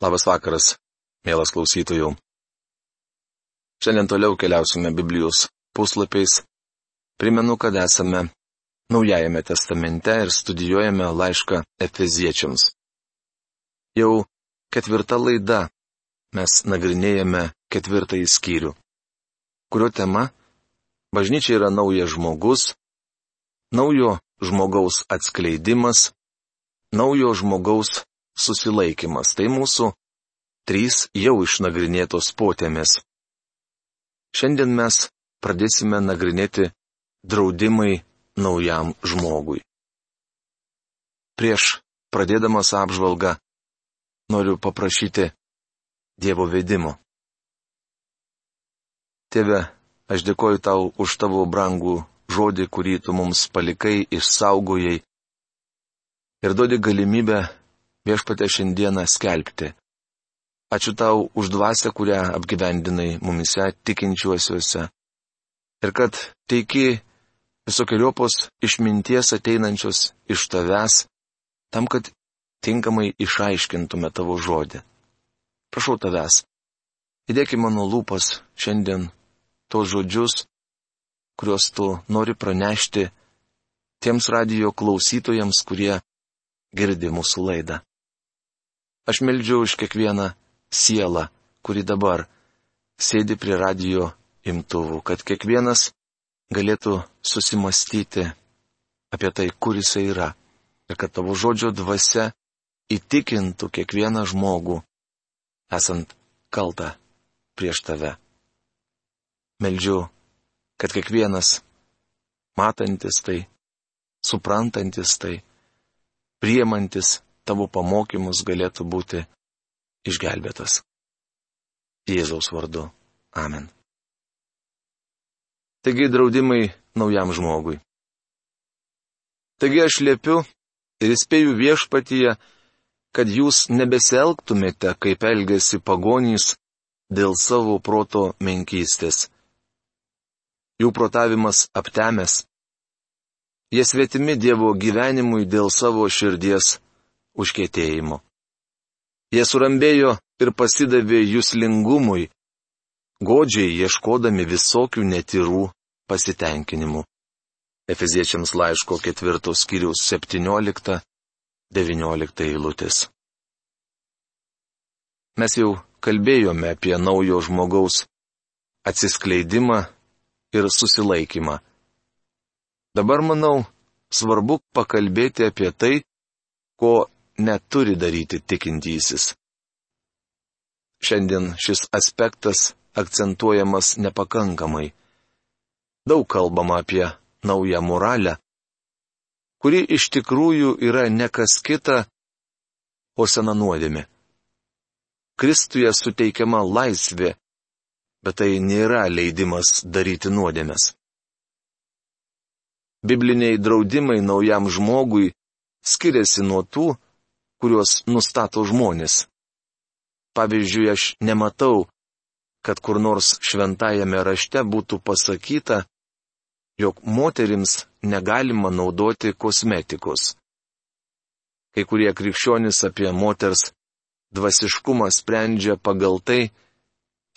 Labas vakaras, mielas klausytojų. Šiandien toliau keliausime Biblijos puslapiais. Primenu, kad esame Naujajame testamente ir studijuojame laišką Efeziečiams. Jau ketvirta laida mes nagrinėjame ketvirtąjį skyrių, kurio tema - bažnyčia yra naujas žmogus, naujo žmogaus atskleidimas, naujo žmogaus susilaikimas. Tai mūsų trys jau išnagrinėtos potėmės. Šiandien mes pradėsime nagrinėti draudimai naujam žmogui. Prieš pradėdamas apžvalgą noriu paprašyti Dievo vedimo. Tėve, aš dėkoju tau už tavo brangų žodį, kurį tu mums palikai, išsaugojai ir duodi galimybę viešpatė šiandieną skelbti. Ačiū tau už dvasę, kurią apgyvendinai mumise tikinčiuosiuose. Ir kad teiki visokiojopos išminties ateinančios iš tavęs, tam, kad tinkamai išaiškintume tavo žodį. Prašau tavęs, įdėki mano lūpas šiandien tos žodžius, kuriuos tu nori pranešti tiems radio klausytojams, kurie girdi mūsų laidą. Aš meldžiu už kiekvieną sielą, kuri dabar sėdi prie radio imtuvų, kad kiekvienas galėtų susimastyti apie tai, kur jisai yra. Ir kad tavo žodžio dvasia įtikintų kiekvieną žmogų, esant kaltą prieš tave. Meldžiu, kad kiekvienas matantis tai, suprantantis tai, priemantis tavo pamokymus galėtų būti išgelbėtas. Jėzaus vardu. Amen. Taigi draudimai naujam žmogui. Taigi aš liepiu ir įspėju viešpatyje, kad jūs nebeselgtumėte, kaip elgesi pagonys dėl savo proto menkystės. Jų protavimas aptemęs. Jie svetimi Dievo gyvenimui dėl savo širdies užkėtėjimo. Jie surambėjo ir pasidavė jūslingumui, godžiai ieškodami visokių netirų pasitenkinimų. Efeziečiams laiško ketvirtos skyriaus 17-19 eilutės. Mes jau kalbėjome apie naujo žmogaus atsiskleidimą ir susilaikymą. Dabar, manau, svarbu pakalbėti apie tai, ko neturi daryti tikintysis. Šiandien šis aspektas akcentuojamas nepakankamai. Daug kalbama apie naują moralę, kuri iš tikrųjų yra ne kas kita, o sena nuodėmė. Kristuje suteikiama laisvė, bet tai nėra leidimas daryti nuodėmės. Bibliniai draudimai naujam žmogui skiriasi nuo tų, kuriuos nustato žmonės. Pavyzdžiui, aš nematau, kad kur nors šventajame rašte būtų pasakyta, jog moterims negalima naudoti kosmetikos. Kai kurie krikščionys apie moters dvasiškumą sprendžia pagal tai,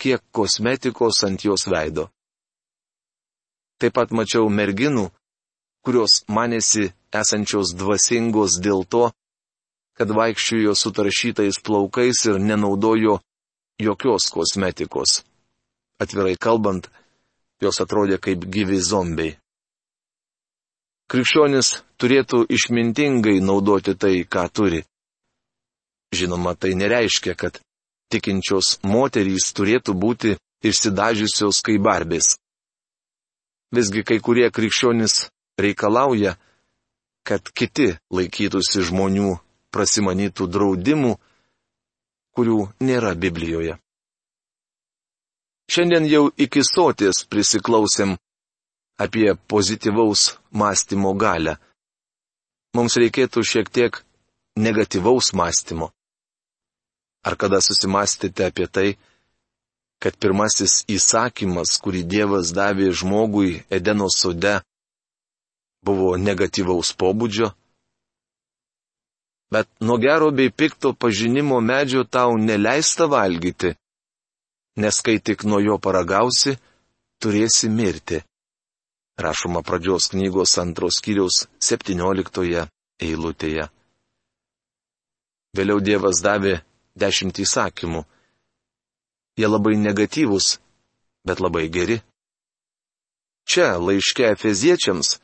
kiek kosmetikos ant jos veido. Taip pat mačiau merginų, kurios manėsi esančios dvasingos dėl to, kad vaikščiojo sutaršytais plaukais ir nenaudojo jokios kosmetikos. Atvirai kalbant, jos atrodė kaip gyvi zombiai. Krikščionis turėtų išmintingai naudoti tai, ką turi. Žinoma, tai nereiškia, kad tikinčios moterys turėtų būti išsidažiusios kaip barbės. Visgi kai kurie krikščionis reikalauja, kad kiti laikytųsi žmonių prasimanytų draudimų, kurių nėra Biblijoje. Šiandien jau iki soties prisiklausėm apie pozityvaus mąstymo galę. Mums reikėtų šiek tiek negatyvaus mąstymo. Ar kada susimastėte apie tai, kad pirmasis įsakymas, kurį Dievas davė žmogui Edeno sode, buvo negatyvaus pobūdžio? Bet nuo gero bei pikto pažinimo medžio tau neleista valgyti, nes kai tik nuo jo paragausi, turėsi mirti. Rašoma pradžios knygos antros kiriaus 17 eilutėje. Vėliau Dievas davė dešimt įsakymų. Jie labai negatyvūs, bet labai geri. Čia laiške Efeziečiams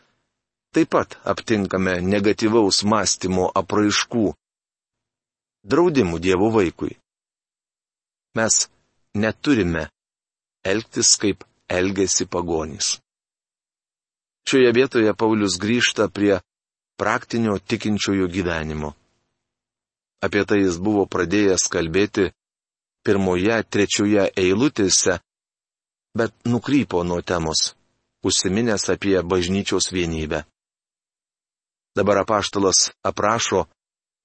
taip pat aptinkame negatyvaus mąstymo apraiškų. Draudimų Dievo vaikui. Mes neturime elgtis kaip elgesi pagonys. Šioje vietoje Paulius grįžta prie praktinio tikinčiojo gyvenimo. Apie tai jis buvo pradėjęs kalbėti pirmoje, trečioje eilutėse, bet nukrypo nuo temos, užsiminęs apie bažnyčios vienybę. Dabar apaštalas aprašo,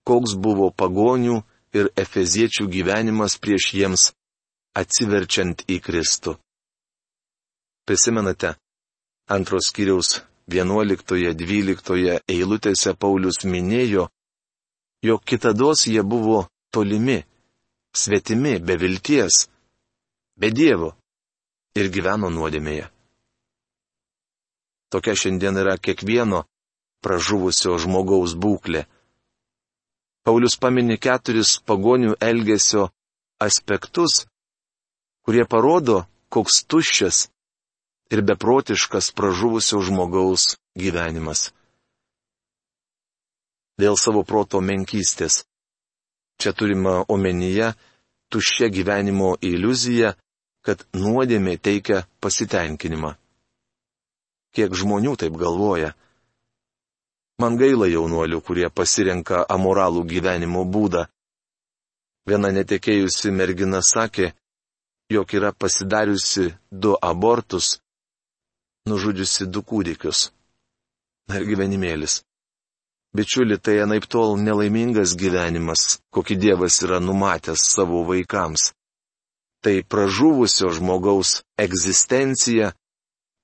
koks buvo pagonių ir efeziečių gyvenimas prieš jiems atsiverčiant į Kristų. Prisimenate, antros kiriaus 11-12 eilutėse Paulius minėjo, jog kitados jie buvo tolimi, svetimi, be vilties, be Dievo ir gyveno nuodėmėje. Tokia šiandien yra kiekvieno pražuvusio žmogaus būklė. Paulius paminė keturis pagonių elgesio aspektus, kurie parodo, koks tuščias ir beprotiškas pražuvusio žmogaus gyvenimas dėl savo proto menkystės. Čia turima omenyje tuščia gyvenimo iliuzija, kad nuodėmė teikia pasitenkinimą. Kiek žmonių taip galvoja? Man gaila jaunuolių, kurie pasirenka amoralų gyvenimo būdą. Viena netekėjusi mergina sakė, jog yra pasidariusi du abortus, nužudžiusi du kūdikius. Ar gyvenimėlis? Bičiuli, tai anaip tol nelaimingas gyvenimas, kokį Dievas yra numatęs savo vaikams. Tai pražuvusio žmogaus egzistencija,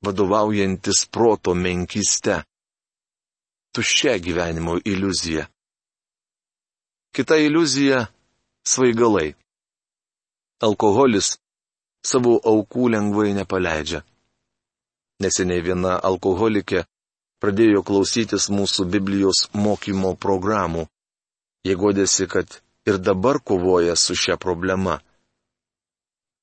vadovaujantis proto menkiste. Tuščia gyvenimo iliuzija. Kita iliuzija - svaigalai. Alkoholis savo aukų lengvai nepaleidžia. Neseniai viena alkoholikė pradėjo klausytis mūsų Biblijos mokymo programų. Jie godėsi, kad ir dabar kovoja su šia problema.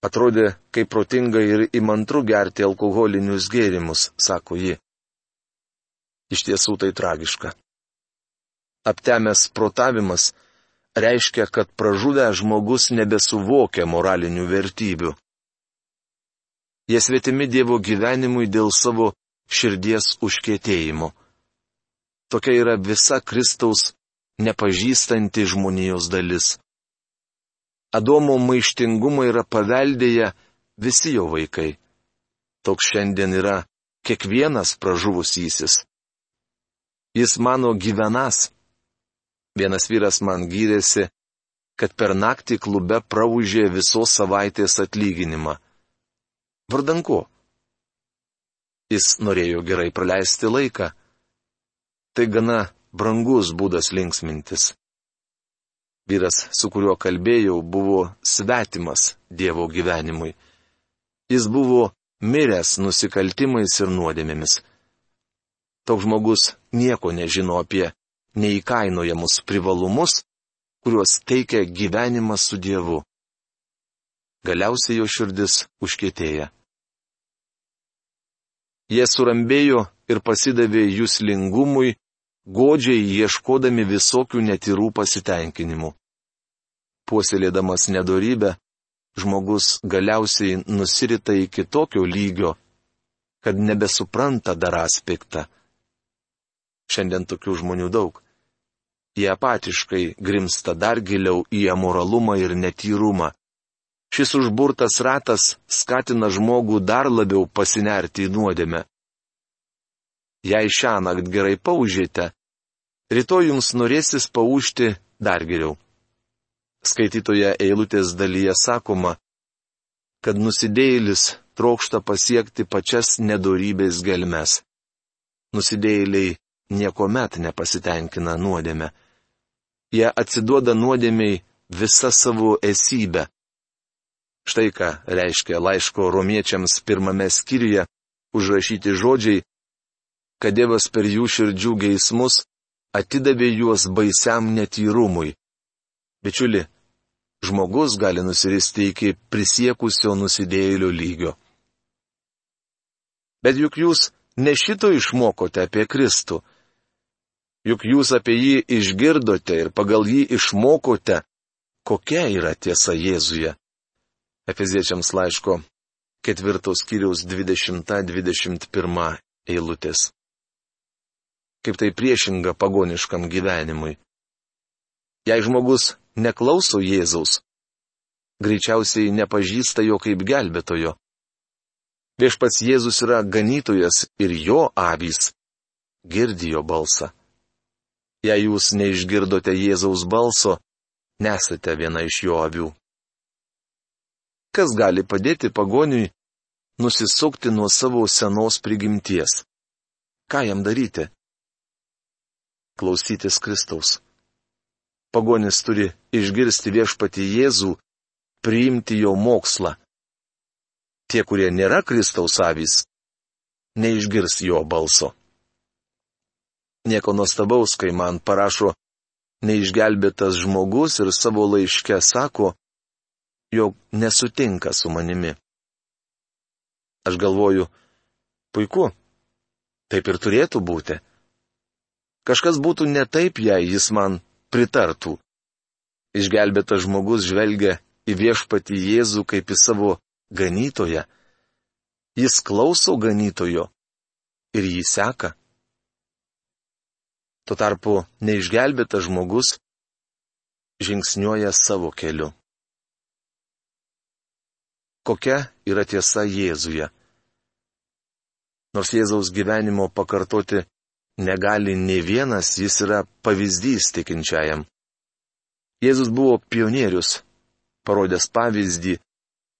Atrodė, kaip protinga ir įmantru gerti alkoholinius gėrimus, sako ji. Iš tiesų tai tragiška. Aptemęs protavimas reiškia, kad pražuvęs žmogus nebesuvokia moralinių vertybių. Jie svetimi Dievo gyvenimui dėl savo širdies užkėtėjimo. Tokia yra visa Kristaus nepažįstanti žmonijos dalis. Adomo maištingumą yra paveldėję visi jo vaikai. Toks šiandien yra kiekvienas pražuvusysis. Jis mano gyvenas. Vienas vyras man gyrėsi, kad per naktį klube praužė visos savaitės atlyginimą. Vardanko. Jis norėjo gerai praleisti laiką. Tai gana brangus būdas linksmintis. Vyras, su kuriuo kalbėjau, buvo svetimas Dievo gyvenimui. Jis buvo miręs nusikaltimais ir nuodėmėmis. Toks žmogus nieko nežino apie neįkainojamus privalumus, kuriuos teikia gyvenimas su Dievu. Galiausiai jo širdis užkėtėja. Jie surambėjo ir pasidavė jūslingumui, godžiai ieškodami visokių netirų pasitenkinimų. Puoselėdamas nedorybę, žmogus galiausiai nusirita iki tokio lygio, kad nebesupranta dar aspektą. Šiandien tokių žmonių daug. Jie apatiškai grimsta dar giliau į amoralumą ir netyrumą. Šis užburtas ratas skatina žmogų dar labiau pasinerti į nuodėmę. Jei šią naktį gerai paužėte, rytoj jums norėsis paužti dar geriau. Skaitytoje eilutės dalyje sakoma, kad nusidėjėlis trokšta pasiekti pačias nedorybės gelmes. Nusidėjėliai niekuomet nepasitenkina nuodėme. jie atsiduoda nuodėmiai visą savo esybę. Štai ką reiškia laiško romiečiams pirmame skyriuje užrašyti žodžiai, kad Dievas per jų širdžių geismus atidavė juos baisiam netyrumui. Bičiuli, žmogus gali nusiristi iki prisiekusio nusidėjėlio lygio. Bet juk jūs ne šito išmokote apie Kristų. Juk jūs apie jį išgirdote ir pagal jį išmokote, kokia yra tiesa Jėzuje. Efeziečiams laiško ketvirtos kiriaus 20-21 eilutės kaip tai priešinga pagoniškam gyvenimui. Jei žmogus neklauso Jėzaus, greičiausiai nepažįsta jo kaip gelbėtojo. Viešpats Jėzus yra ganytojas ir jo avys girdi jo balsą. Jei jūs neišgirdote Jėzaus balso, nesate viena iš jo avių. Kas gali padėti pagoniui nusisukti nuo savo senos prigimties? Ką jam daryti? klausytis Kristaus. Pagonis turi išgirsti viešpati Jėzų, priimti jo mokslą. Tie, kurie nėra Kristaus avys, neišgirs jo balso. Nieko nuostabaus, kai man parašo neišgelbėtas žmogus ir savo laiške sako, jog nesutinka su manimi. Aš galvoju, puiku, taip ir turėtų būti. Kažkas būtų ne taip, jei jis man pritartų. Išgelbėtas žmogus žvelgia į viešpatį Jėzų kaip į savo ganytoją. Jis klauso ganytojo ir jį seka. Tuo tarpu neišgelbėtas žmogus žingsniuoja savo keliu. Kokia yra tiesa Jėzuje? Nors Jėzaus gyvenimo pakartoti negali ne vienas, jis yra pavyzdys tikinčiajam. Jėzus buvo pionierius, parodęs pavyzdį,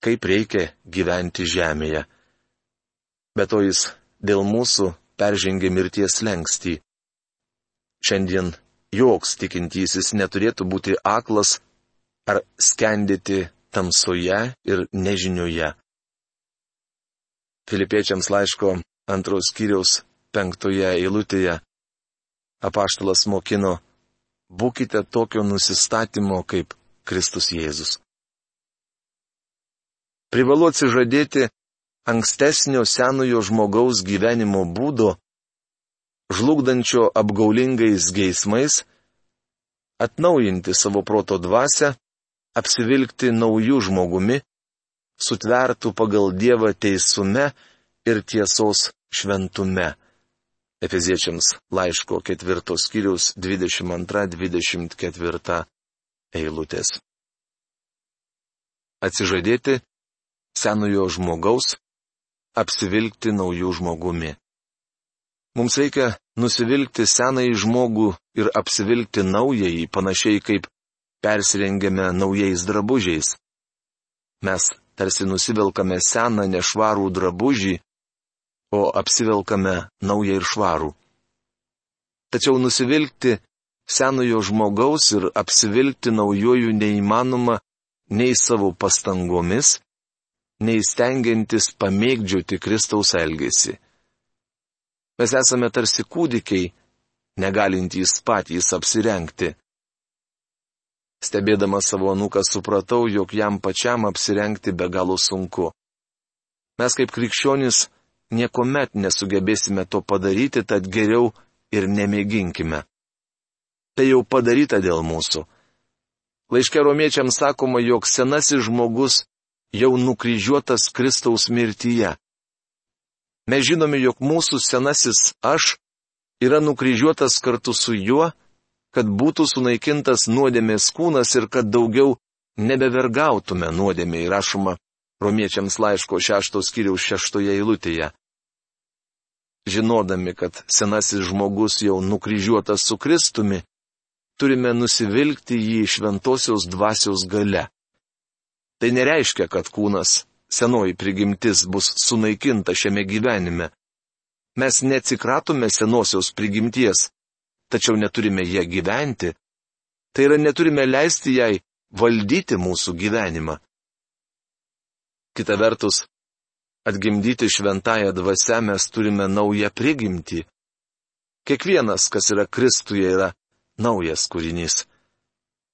kaip reikia gyventi žemėje. Bet to jis dėl mūsų peržengė mirties lengstį. Šiandien joks tikintysis neturėtų būti aklas ar skendyti tamsoje ir nežinioje. Filipiečiams laiško antros kiriaus penktoje eilutėje apaštalas mokino, būkite tokio nusistatymo kaip Kristus Jėzus. Privalu atsižadėti ankstesnio senojo žmogaus gyvenimo būdo, žlugdančio apgaulingais geismais, atnaujinti savo proto dvasę, apsivilkti naujų žmogumi, sutvertų pagal Dievą teisume ir tiesos šventume. Efeziečiams laiško ketvirtos skyriaus 22-24 eilutės. Atsižadėti senojo žmogaus, apsivilkti naujų žmogumi. Mums reikia nusivilkti senąjį žmogų ir apsivilkti naująjį, panašiai kaip persirengiame naujais drabužiais. Mes tarsi nusivelkame seną nešvarų drabužį, o apsivelkame naują ir švarų. Tačiau nusivilkti senojo žmogaus ir apsivilkti naujojų neįmanoma nei savo pastangomis, nei stengiantis pamėgdžioti Kristaus elgesį. Mes esame tarsi kūdikiai, negalintys patys apsirengti. Stebėdama savo nuką supratau, jog jam pačiam apsirengti be galo sunku. Mes kaip krikščionys niekuomet nesugebėsime to padaryti, tad geriau ir nemėginkime. Tai jau padaryta dėl mūsų. Laiške romiečiams sakoma, jog senasis žmogus jau nukryžiuotas Kristaus mirtyje. Mes žinome, jog mūsų senasis aš yra nukryžiuotas kartu su juo, kad būtų sunaikintas nuodėmės kūnas ir kad daugiau nebevergautume nuodėmė įrašoma romiečiams laiško šeštos kiriaus šeštoje eilutėje žinodami, kad senasis žmogus jau nukryžiuotas su Kristumi, turime nusivilkti jį šventosios dvasios gale. Tai nereiškia, kad kūnas, senoji prigimtis bus sunaikinta šiame gyvenime. Mes neatsikratome senosios prigimties, tačiau neturime ją gyventi, Tai yra neturime leisti jai valdyti mūsų gyvenimą. Kita vertus, atgimdyti šventąją dvasę mes turime naują prigimtį. Kiekvienas, kas yra Kristuje, yra naujas kūrinys.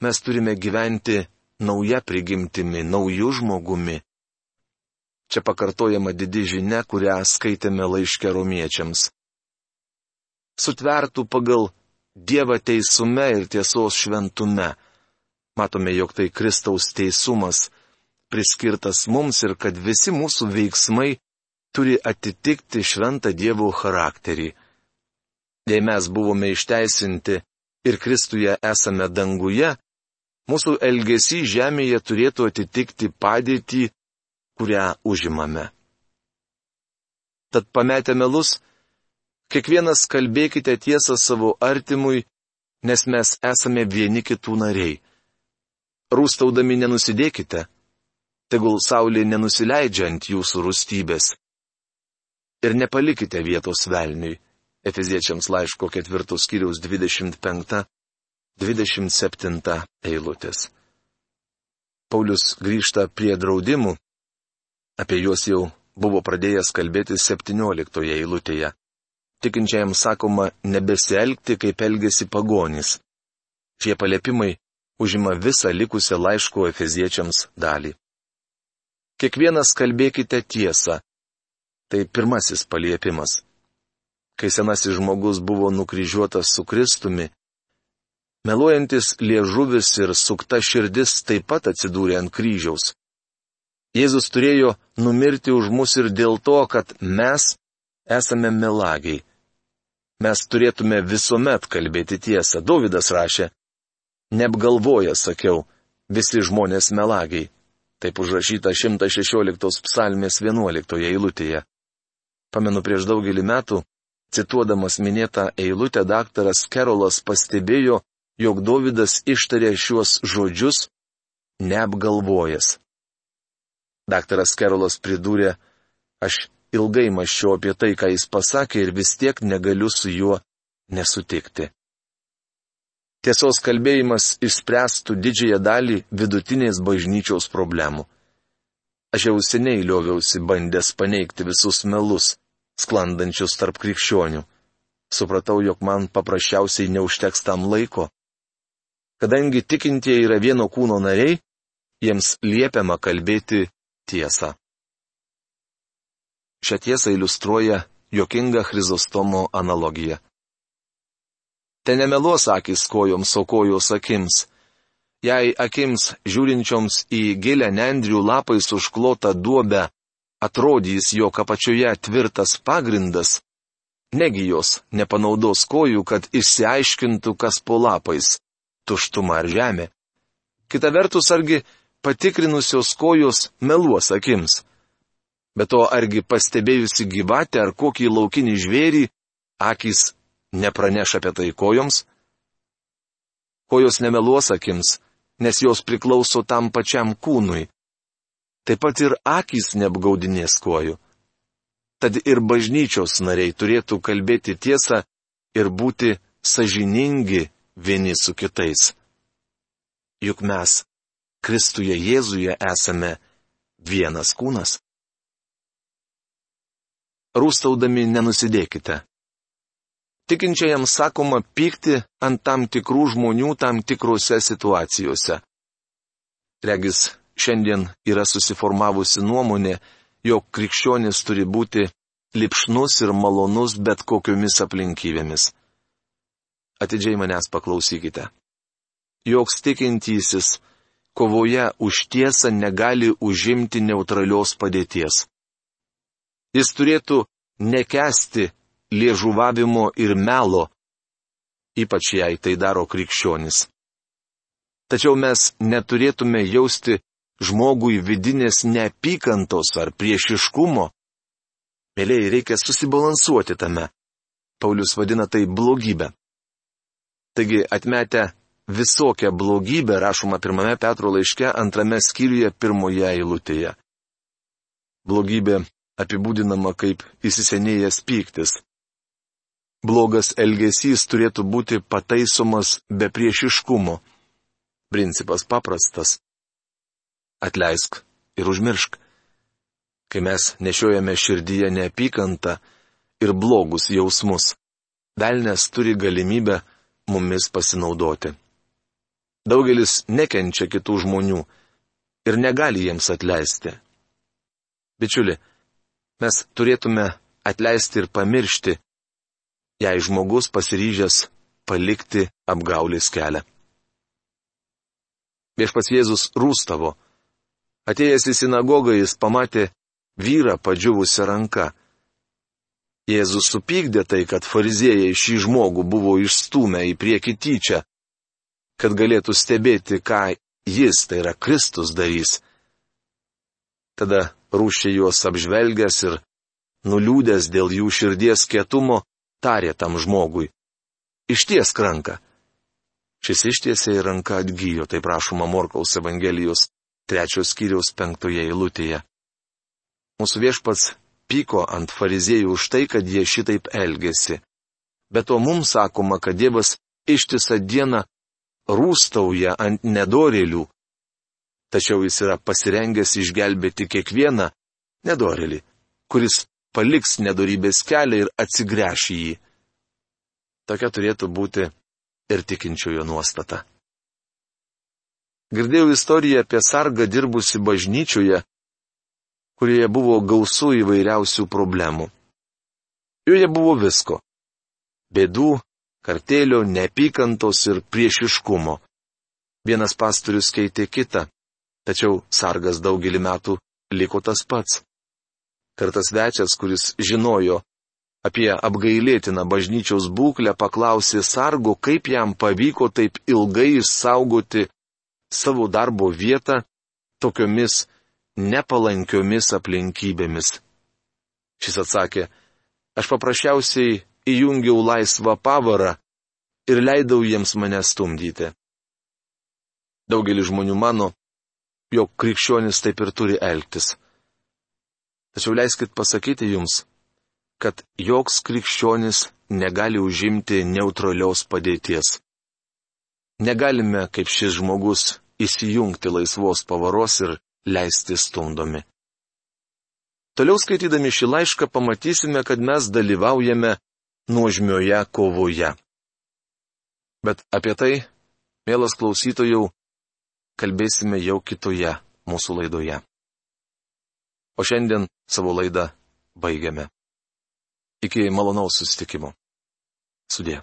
Mes turime gyventi nauja prigimtimi, naujų žmogumi. Čia pakartojama didi žinia, kurią skaitėme laiške romiečiams. Sutvertų pagal Dievą teisume ir tiesos šventume. Matome, jog tai Kristaus teisumas priskirtas mums ir kad visi mūsų veiksmai turi atitikti šventą Dievo charakterį. Jei mes buvome išteisinti ir Kristuje esame danguje, mūsų elgesy žemėje turėtų atitikti padėtį, kurią užimame. Tad pametę melus, Kiekvienas kalbėkite tiesą savo artimui, nes mes esame vieni kitų nariai. Rūstaudami nenusidėkite, tegul saulė nenusileidžia ant jūsų rūstybės. Ir nepalikite vietos velniui. Efeziečiams laiško ketvirtos kiriaus 25-27 eilutės. Paulius grįžta prie draudimų. Apie juos jau buvo pradėjęs kalbėti 17 eilutėje tikinčiajam sakoma nebesielgti, kaip elgesi pagonys. Šie paliepimai užima visą likusią laiško efeziečiams dalį. Kiekvienas kalbėkite tiesą. Tai pirmasis paliepimas. Kai senasis žmogus buvo nukryžiuotas su Kristumi, meluojantis liežuvis ir sukta širdis taip pat atsidūrė ant kryžiaus. Jėzus turėjo numirti už mus ir dėl to, kad mes esame melagiai. Mes turėtume visuomet kalbėti tiesą. Davidas rašė, neapgalvoja, sakiau, visi žmonės melagiai. Taip užrašyta 116 psalmės 11 eilutėje. Pamenu prieš daugelį metų, cituodamas minėtą eilutę, daktaras Kerolas pastebėjo, jog Davidas ištarė šiuos žodžius neapgalvojęs. Daktaras Kerolas pridūrė, aš ilgai maščiau apie tai, ką jis pasakė ir vis tiek negaliu su juo nesutikti. Tiesos kalbėjimas išspręstų didžiąją dalį vidutinės bažnyčios problemų. Aš jau seniai lioviausi bandęs paneigti visus melus, sklandančius tarp krikščionių. Supratau, jog man paprasčiausiai neužteks tam laiko. Kadangi tikintieji yra vieno kūno nariai, jiems liepiama kalbėti tiesą. Šią tiesą iliustruoja jokinga Chrizostomo analogija. Ten nemeluos akis kojoms, o kojos akims. Jei akims žiūrinčioms į gilę nendrių lapais užklotą duobę atrodys, jog apačioje tvirtas pagrindas, negi jos nepanaudos kojų, kad išsiaiškintų, kas po lapais - tuštuma ar žemė. Kita vertus, argi patikrinusios kojos meluos akims. Bet to argi pastebėjusi gyvatę ar kokį laukinį žvėrį, akis nepraneš apie tai kojoms? Kojos nemeluos akims, nes jos priklauso tam pačiam kūnui. Taip pat ir akis neapgaudinės kojų. Tad ir bažnyčios nariai turėtų kalbėti tiesą ir būti sažiningi vieni su kitais. Juk mes Kristuje Jėzuje esame vienas kūnas rūstaudami nenusidėkite. Tikinčiajam sakoma pykti ant tam tikrų žmonių tam tikrose situacijose. Regis, šiandien yra susiformavusi nuomonė, jog krikščionis turi būti lipšnus ir malonus bet kokiomis aplinkybėmis. Atidžiai manęs paklausykite. Joks tikintysis kovoje už tiesą negali užimti neutralios padėties. Jis turėtų nekesti liežuvavimo ir melo, ypač jei tai daro krikščionis. Tačiau mes neturėtume jausti žmogui vidinės neapykantos ar priešiškumo. Mėlyje reikia susibalansuoti tame. Paulius vadina tai blogybę. Taigi atmetę visokią blogybę rašoma pirmame Petro laiške antrame skyriuje pirmoje eilutėje. Blogybė apibūdinama kaip įsisenėjęs pyktis. Blogas elgesys turėtų būti pataisomas be priešiškumo, principas paprastas. Atleisk ir užmiršk. Kai mes nešiojame širdyje neapykantą ir blogus jausmus, velnės turi galimybę mumis pasinaudoti. Daugelis nekenčia kitų žmonių ir negali jiems atleisti. Bičiuli, mes turėtume atleisti ir pamiršti, jei žmogus pasiryžęs palikti apgaulės kelią. Viešpats Jėzus rūstavo. Atėjęs į sinagogą jis pamatė vyrą padžiūvusią ranką. Jėzus supykdė tai, kad fariziejai šį žmogų buvo išstumę į priekį tyčia, kad galėtų stebėti, ką jis, tai yra Kristus, darys. Tada rūšiai juos apžvelgęs ir nuliūdęs dėl jų širdies kietumo, tarė tam žmogui. Išties ranką. Šis ištiesė ir ranka atgyjo, tai prašoma Morkaus Evangelijos trečios skyriaus penktoje eilutėje. Mūsų viešpats pyko ant fariziejų už tai, kad jie šitaip elgesi. Bet to mums sakoma, kad Dievas ištisą dieną rūstauja ant nedorėlių. Tačiau jis yra pasirengęs išgelbėti kiekvieną nedorėlį, kuris paliks nedorybės kelią ir atsigręš į jį. Tokia turėtų būti ir tikinčiojo nuostata. Girdėjau istoriją apie sargą dirbusi bažnyčioje, kurioje buvo gausų įvairiausių problemų. Joje buvo visko - bėdų, kartėlio, neapykantos ir priešiškumo. Vienas pastorius keitė kitą, tačiau sargas daugelį metų liko tas pats. Kartas svečias, kuris žinojo apie apgailėtiną bažnyčios būklę, paklausė sargo, kaip jam pavyko taip ilgai išsaugoti savo darbo vietą tokiomis nepalankiomis aplinkybėmis. Šis atsakė, aš paprasčiausiai įjungiau laisvą pavarą ir leidau jiems mane stumdyti. Daugelis žmonių mano, jog krikščionis taip ir turi elgtis. Tačiau leiskit pasakyti jums, kad joks krikščionis negali užimti neutralios padėties. Negalime, kaip šis žmogus, įsijungti laisvos pavaros ir leisti stumdomi. Toliau skaitydami šį laišką pamatysime, kad mes dalyvaujame nuožmioje kovoje. Bet apie tai, mielas klausytojų, kalbėsime jau kitoje mūsų laidoje. O šiandien savo laidą baigiame. Iki malonaus susitikimo. Sudė.